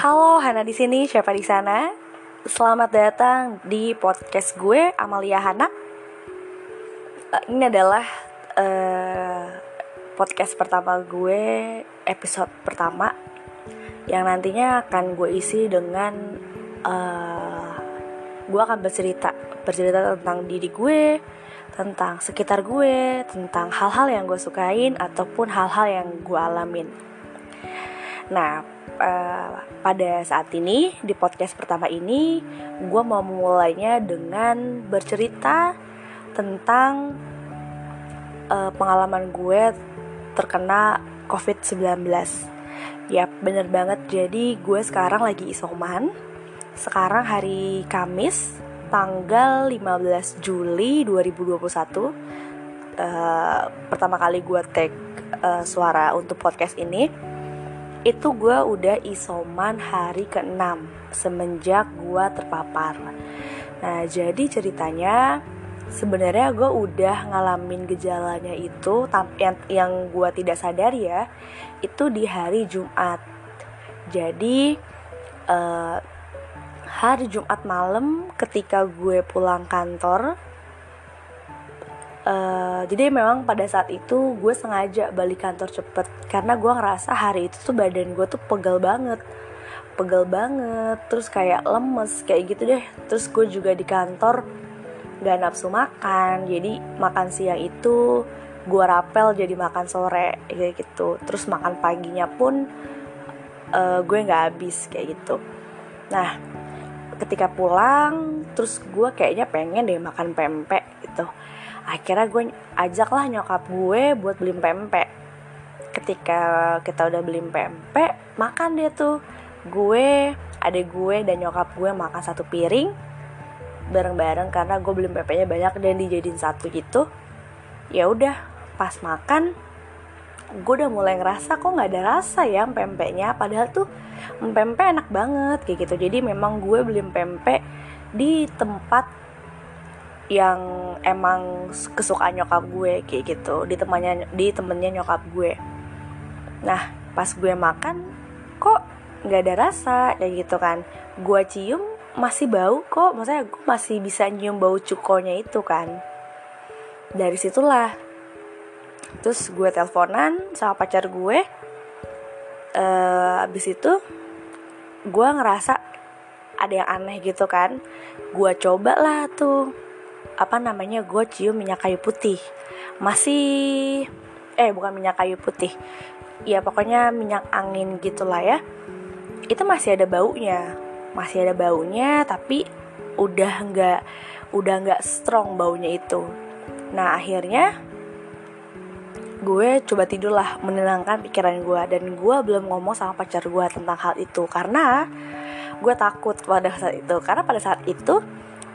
Halo, Hana di sini. Siapa di sana? Selamat datang di podcast gue, Amalia Hana. Uh, ini adalah uh, podcast pertama gue, episode pertama yang nantinya akan gue isi dengan uh, gue akan bercerita, bercerita tentang diri gue, tentang sekitar gue, tentang hal-hal yang gue sukain ataupun hal-hal yang gue alamin. Nah, uh, pada saat ini di podcast pertama ini gue mau memulainya dengan bercerita tentang uh, pengalaman gue terkena COVID-19 Ya bener banget. Jadi gue sekarang lagi isoman. Sekarang hari Kamis tanggal 15 Juli 2021 uh, Pertama kali gue take uh, suara untuk podcast ini itu gue udah isoman hari ke-6 semenjak gue terpapar. Nah, jadi ceritanya sebenarnya gue udah ngalamin gejalanya itu yang yang gue tidak sadar ya, itu di hari Jumat. Jadi uh, hari Jumat malam ketika gue pulang kantor Uh, jadi memang pada saat itu gue sengaja balik kantor cepet karena gue ngerasa hari itu tuh badan gue tuh pegel banget. Pegel banget terus kayak lemes kayak gitu deh. Terus gue juga di kantor gak nafsu makan jadi makan siang itu gue rapel jadi makan sore kayak gitu. Terus makan paginya pun uh, gue nggak habis kayak gitu. Nah ketika pulang terus gue kayaknya pengen deh makan pempek gitu akhirnya gue ajaklah nyokap gue buat beli pempek. Ketika kita udah beli pempek makan dia tuh. Gue adik gue dan nyokap gue makan satu piring bareng-bareng karena gue beli pempeknya banyak dan dijadiin satu gitu. Ya udah pas makan gue udah mulai ngerasa kok nggak ada rasa ya pempeknya. Padahal tuh pempek enak banget kayak gitu. Jadi memang gue beli pempek di tempat yang emang kesukaan nyokap gue kayak gitu. Di temannya di temennya nyokap gue. Nah pas gue makan kok nggak ada rasa kayak gitu kan. Gue cium masih bau kok. Maksudnya gue masih bisa nyium bau cukonya itu kan. Dari situlah terus gue teleponan sama pacar gue. Uh, abis itu gue ngerasa ada yang aneh gitu kan. Gue coba lah tuh apa namanya gue cium minyak kayu putih. Masih eh bukan minyak kayu putih. Ya pokoknya minyak angin gitulah ya. Itu masih ada baunya. Masih ada baunya tapi udah nggak udah nggak strong baunya itu. Nah akhirnya gue coba tidur lah menenangkan pikiran gue. Dan gue belum ngomong sama pacar gue tentang hal itu. Karena gue takut pada saat itu. Karena pada saat itu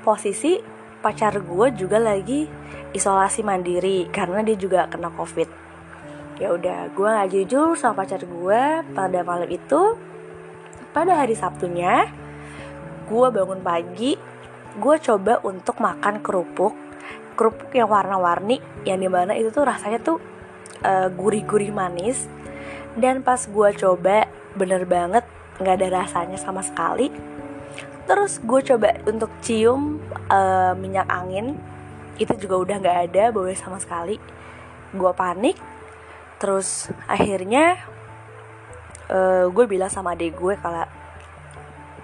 posisi pacar gue juga lagi isolasi mandiri karena dia juga kena covid. Ya udah gue nggak jujur sama pacar gue pada malam itu pada hari sabtunya gue bangun pagi gue coba untuk makan kerupuk. Kerupuk yang warna-warni yang di mana itu tuh rasanya tuh uh, gurih-gurih manis. Dan pas gue coba bener banget nggak ada rasanya sama sekali terus gue coba untuk cium uh, minyak angin. Itu juga udah nggak ada bau sama sekali. Gue panik. Terus akhirnya uh, gue bilang sama adik gue kalau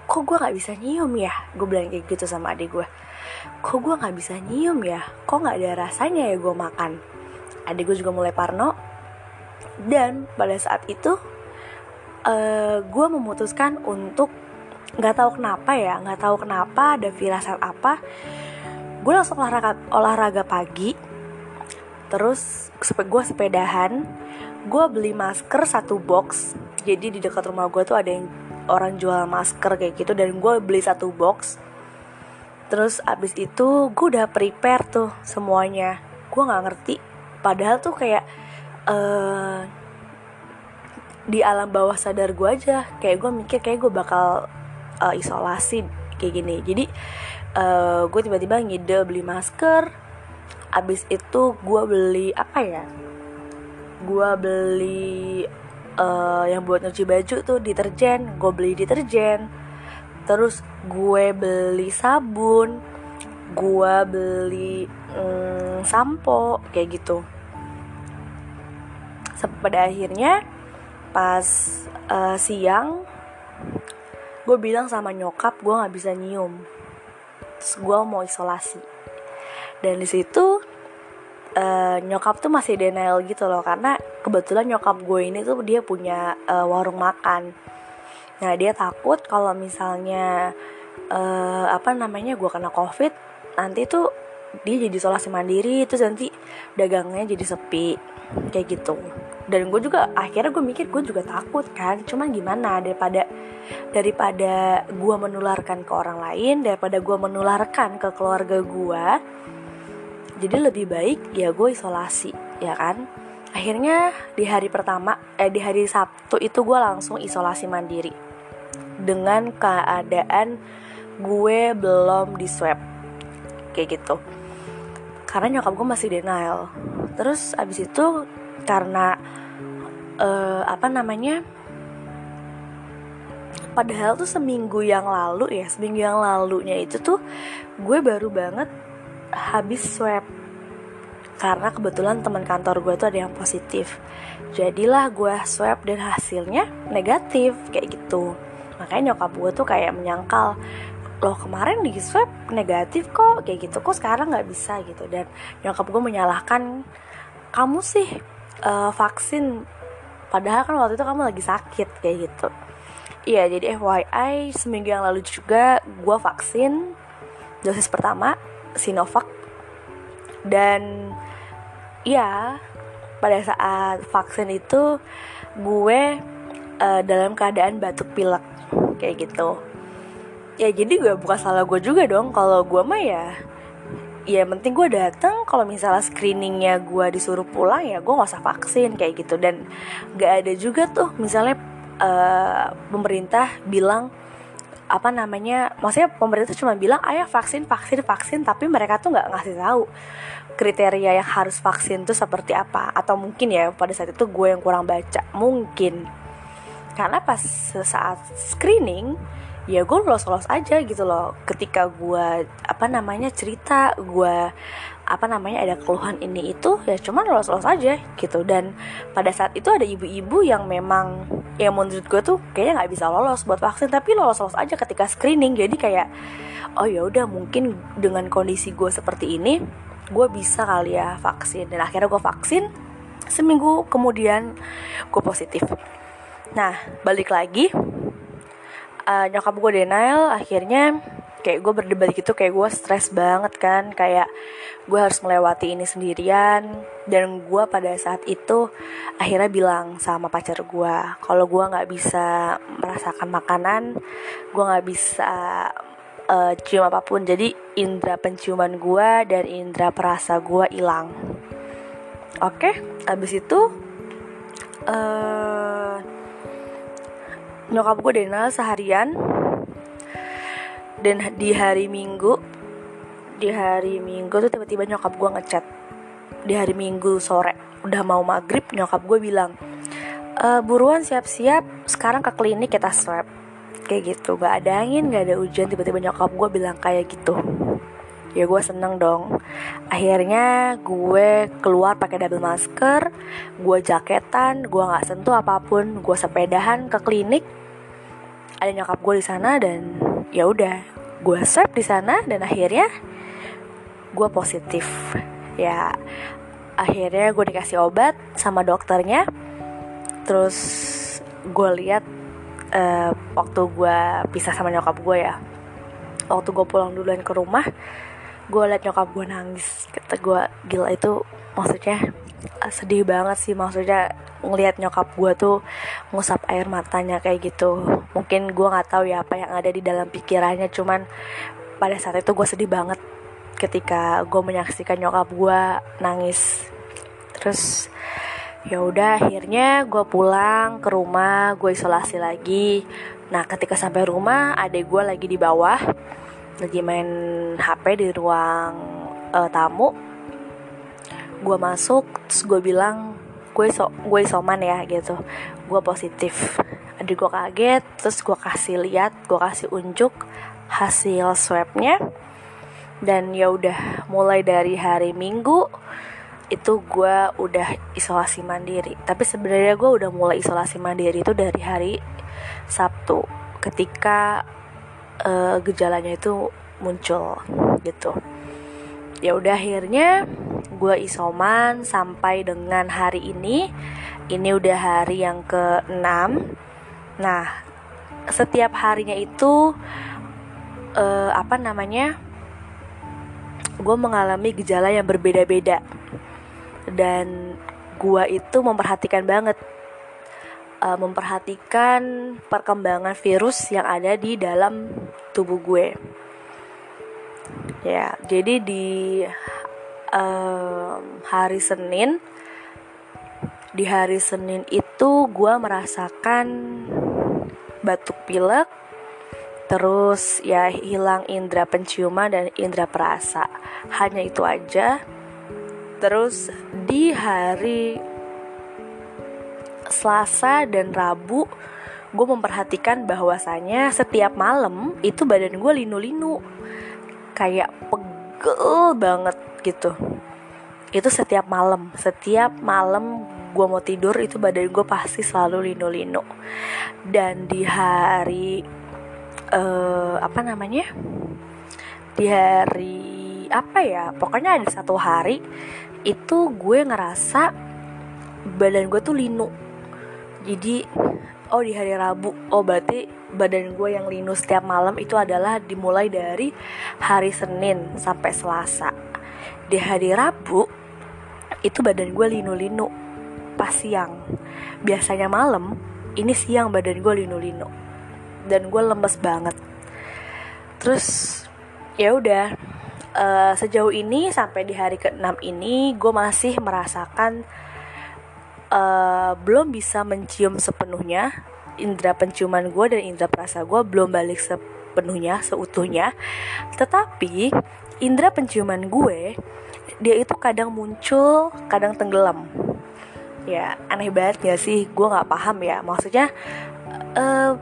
kok gue nggak bisa nyium ya? Gue bilang kayak gitu sama adik gue kok gue nggak bisa nyium ya? Kok nggak ada rasanya ya gue makan? Adik gue juga mulai parno. Dan pada saat itu uh, gue memutuskan untuk nggak tahu kenapa ya nggak tahu kenapa ada firasat apa. Gue langsung olahraga olahraga pagi. Terus gue sepedahan. Gue beli masker satu box. Jadi di dekat rumah gue tuh ada yang orang jual masker kayak gitu. Dan gue beli satu box. Terus abis itu gue udah prepare tuh semuanya. Gue nggak ngerti. Padahal tuh kayak uh, di alam bawah sadar gue aja. Kayak gue mikir kayak gue bakal uh, isolasi kayak gini. Jadi uh, gue tiba-tiba ngide beli masker. Abis itu gue beli apa ya gue beli uh, yang buat nyuci baju tuh deterjen. Gue beli deterjen. Terus gue beli sabun gue beli um, sampo kayak gitu. Pada akhirnya pas uh, siang gue bilang sama nyokap gue nggak bisa nyium. Terus gue mau isolasi. Dan di situ uh, nyokap tuh masih denial gitu loh karena kebetulan nyokap gue ini tuh dia punya uh, warung makan. Nah dia takut kalau misalnya uh, apa namanya gue kena covid nanti tuh dia jadi isolasi mandiri terus nanti dagangnya jadi sepi. Kayak gitu dan gue juga akhirnya gue mikir gue juga takut kan. Cuman gimana daripada daripada gue menularkan ke orang lain daripada gue menularkan ke keluarga gue jadi lebih baik ya gue isolasi ya kan? Akhirnya di hari pertama eh di hari Sabtu itu gue langsung isolasi mandiri. Dengan keadaan gue belum di swab. Kayak gitu. Karena nyokap gue masih denial. Terus abis itu karena uh, apa namanya padahal tuh seminggu yang lalu ya seminggu yang lalunya itu tuh gue baru banget habis swab. Karena kebetulan teman kantor gue tuh ada yang positif. Jadilah gue swab dan hasilnya negatif kayak gitu. Makanya nyokap gue tuh kayak menyangkal loh kemarin di swab negatif kok? Kayak gitu kok sekarang nggak bisa? Gitu. Dan nyokap gue menyalahkan kamu sih uh, vaksin. Padahal kan waktu itu kamu lagi sakit kayak gitu. Iya jadi FYI seminggu yang lalu juga gue vaksin dosis pertama Sinovac. Dan ya pada saat vaksin itu gue uh, dalam keadaan batuk pilek kayak gitu. Ya jadi gue bukan salah gue juga dong. Kalau gue mah ya ya penting gue datang kalau misalnya screeningnya gue disuruh pulang ya gue nggak usah vaksin kayak gitu. Dan gak ada juga tuh misalnya uh, pemerintah bilang apa namanya maksudnya pemerintah cuma bilang ayah vaksin vaksin vaksin tapi mereka tuh nggak ngasih tahu kriteria yang harus vaksin tuh seperti apa. Atau mungkin ya pada saat itu gue yang kurang baca. Mungkin. Karena pas saat screening ya gue lolos-lolos aja gitu loh. Ketika gue apa namanya cerita gue apa namanya ada keluhan ini itu ya cuman lolos-lolos aja gitu. Dan pada saat itu ada ibu-ibu yang memang ya menurut gue tuh kayaknya nggak bisa lolos buat vaksin tapi lolos-lolos aja ketika screening. Jadi kayak oh ya udah mungkin dengan kondisi gue seperti ini gue bisa kali ya vaksin. Dan akhirnya gue vaksin. Seminggu kemudian gue positif. Nah balik lagi uh, nyokap gue denial akhirnya kayak gue berdebat gitu kayak gue stres banget kan. Kayak gue harus melewati ini sendirian. Dan gue pada saat itu akhirnya bilang sama pacar gue kalau gue nggak bisa merasakan makanan gue nggak bisa uh, cium apa pun. Jadi indera penciuman gue dan indera perasa gue hilang. Oke okay, abis itu uh, nyokap gue denial seharian. Dan di hari minggu di hari minggu tuh tiba-tiba nyokap gue ngechat. Di hari minggu sore udah mau maghrib nyokap gue bilang e, buruan siap-siap sekarang ke klinik kita swab. Kayak gitu gak ada angin gak ada hujan tiba-tiba nyokap gue bilang kayak gitu. Ya gue seneng dong. Akhirnya gue keluar pakai double masker gue jaketan gue nggak sentuh apa pun gue sepedahan ke klinik ada nyokap gue di sana dan ya udah gue swab di sana dan akhirnya gue positif. Ya akhirnya gue dikasih obat sama dokternya. Terus gue lihat uh, waktu gue pisah sama nyokap gue ya waktu gue pulang duluan ke rumah gue liat nyokap gue nangis. Kata gue gila itu maksudnya sedih banget sih maksudnya ngelihat nyokap gue tuh ngusap air matanya kayak gitu. Mungkin gue nggak tahu ya apa yang ada di dalam pikirannya cuman pada saat itu gue sedih banget ketika gue menyaksikan nyokap gue nangis. Terus ya udah akhirnya gue pulang ke rumah gue isolasi lagi. Nah ketika sampai rumah adek gue lagi di bawah lagi main hp di ruang uh, tamu gue masuk terus gue bilang gue so gue isoman ya gitu. Gue positif. Adik gue kaget terus gue kasih lihat gue kasih unjuk hasil swabnya. Dan ya udah mulai dari hari minggu itu gue udah isolasi mandiri. Tapi sebenarnya gue udah mulai isolasi mandiri itu dari hari Sabtu ketika uh, gejalanya itu muncul gitu ya udah akhirnya gue isoman sampai dengan hari ini. Ini udah hari yang ke-6 nah setiap harinya itu uh, apa namanya gue mengalami gejala yang berbeda-beda. Dan gue itu memperhatikan banget uh, memperhatikan perkembangan virus yang ada di dalam tubuh gue ya jadi di um, hari Senin di hari Senin itu gue merasakan batuk pilek terus ya hilang indera penciuman dan indera perasa. Hanya itu aja. Terus di hari Selasa dan Rabu gue memperhatikan bahwasanya setiap malam itu badan gue linu-linu kayak pegel banget gitu. Itu setiap malam. Setiap malam gue mau tidur itu badan gue pasti selalu lino-lino. Dan di hari uh, apa namanya? Di hari apa ya? Pokoknya ada satu hari itu gue ngerasa badan gue tuh linu jadi oh di hari Rabu. Oh berarti badan gue yang linu setiap malam itu adalah dimulai dari hari Senin sampai Selasa. Di hari Rabu itu badan gue linu-linu pas siang. Biasanya malam ini siang badan gue linu-linu. Dan gue lemes banget. Terus ya udah uh, sejauh ini sampai di hari ke-6 ini gue masih merasakan uh, belum bisa mencium sepenuhnya indera penciuman gue dan indera perasa gue belum balik sepenuhnya seutuhnya. Tetapi indera penciuman gue dia itu kadang muncul kadang tenggelam. Ya aneh banget ya sih? Gue nggak paham ya. Maksudnya uh,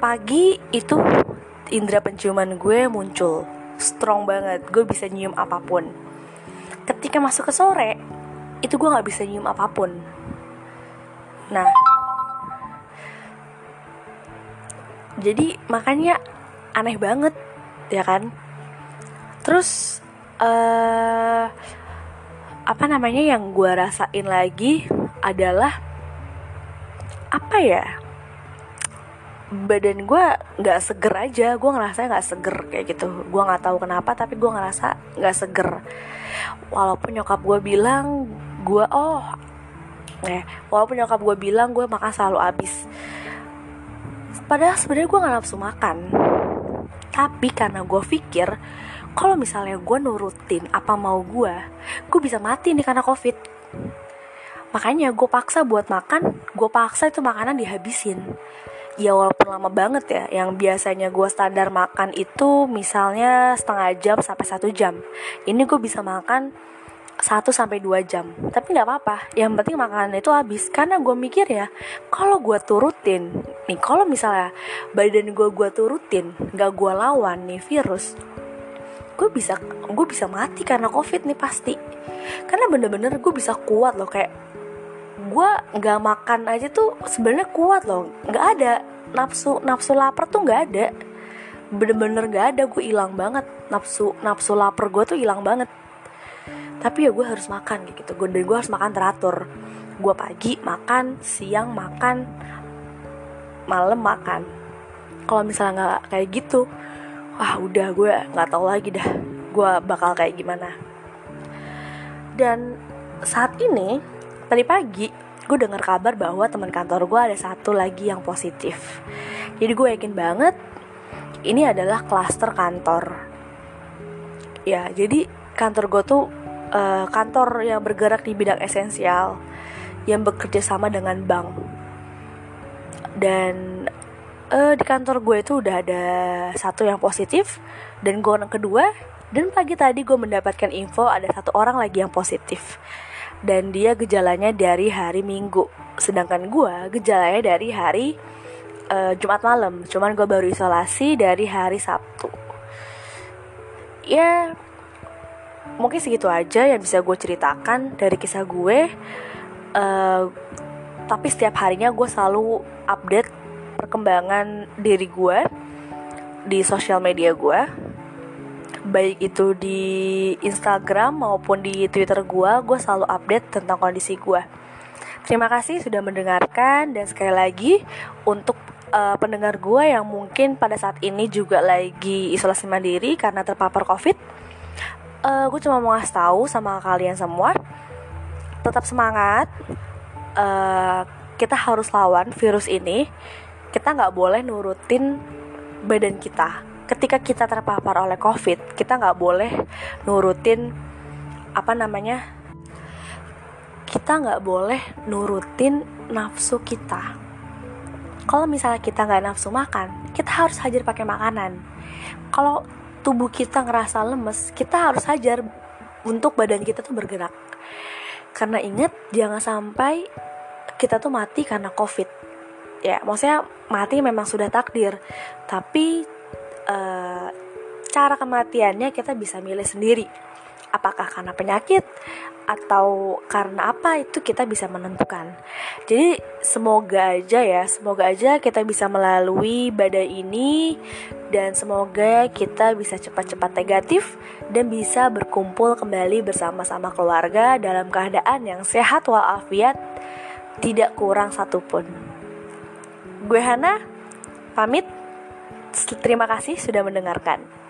pagi itu indera penciuman gue muncul. Strong banget. Gue bisa nyium apa pun. Ketika masuk ke sore itu gue nggak bisa nyium apa pun. Nah jadi makanya aneh banget ya kan? Terus uh, apa namanya yang gue rasain lagi adalah apa ya badan gue nggak seger aja. Gue ngerasa nggak seger kayak gitu. Gue nggak tahu kenapa tapi gue ngerasa nggak seger. Walaupun nyokap gue bilang gue oh eh walaupun nyokap gue bilang gue makan selalu habis padahal sebenarnya gue gak nafsu makan. Tapi karena gue pikir kalau misalnya gue nurutin apa mau gue gue bisa mati nih karena covid. Makanya gue paksa buat makan gue paksa itu makanan dihabisin. Ya walaupun lama banget ya yang biasanya gue standar makan itu misalnya setengah jam sampai satu jam. Ini gue bisa makan 1 sampai 2 jam. Tapi nggak apa-apa. Yang penting makanan itu habis. Karena gue mikir ya, kalau gue turutin, nih kalau misalnya badan gue gue turutin, nggak gue lawan nih virus, gue bisa gue bisa mati karena covid nih pasti. Karena bener-bener gue bisa kuat loh. Kayak gue nggak makan aja tuh sebenarnya kuat loh, nggak ada. Nafsu nafsu lapar tuh nggak ada. Bener-bener gak ada. Gue hilang banget. Nafsu nafsu lapar gue tuh hilang banget tapi ya gue harus makan gitu. Gue dan gue harus makan teratur. Gue pagi makan siang makan malam makan. Kalau misalnya nggak kayak gitu wah udah gue nggak tahu lagi dah gue bakal kayak gimana. Dan saat ini tadi pagi gue dengar kabar bahwa teman kantor gue ada satu lagi yang positif. Jadi gue yakin banget ini adalah klaster kantor. Ya jadi kantor gue tuh uh, kantor yang bergerak di bidang esensial yang bekerja sama dengan bank. Dan uh, di kantor gue itu udah ada satu yang positif dan gue yang kedua. Dan pagi tadi gue mendapatkan info ada satu orang lagi yang positif. Dan dia gejalanya dari hari Minggu. Sedangkan gue gejalanya dari hari uh, Jumat malam. Cuman gue baru isolasi dari hari Sabtu. Ya mungkin segitu aja yang bisa gue ceritakan dari kisah gue. Uh, tapi setiap harinya gue selalu update perkembangan diri gue di sosial media gue. Baik itu di Instagram maupun di Twitter gue gue selalu update tentang kondisi gue. Terima kasih sudah mendengarkan dan sekali lagi untuk uh, pendengar gue yang mungkin pada saat ini juga lagi isolasi mandiri karena terpapar covid uh, gue cuma mau ngasih tahu sama kalian semua tetap semangat. Uh, kita harus lawan virus ini. Kita nggak boleh nurutin badan kita. Ketika kita terpapar oleh covid kita nggak boleh nurutin apa namanya kita nggak boleh nurutin nafsu kita. Kalau misalnya kita nggak nafsu makan kita harus hajar pakai makanan. Kalau tubuh kita ngerasa lemes kita harus hajar untuk badan kita tuh bergerak. Karena ingat jangan sampai kita tuh mati karena covid. Ya maksudnya mati memang sudah takdir tapi uh, cara kematiannya kita bisa milih sendiri apakah karena penyakit atau karena apa itu kita bisa menentukan. Jadi semoga aja ya, semoga aja kita bisa melalui badai ini dan semoga kita bisa cepat-cepat negatif dan bisa berkumpul kembali bersama-sama keluarga dalam keadaan yang sehat walafiat, tidak kurang satupun. Gue Hana, pamit. Terima kasih sudah mendengarkan.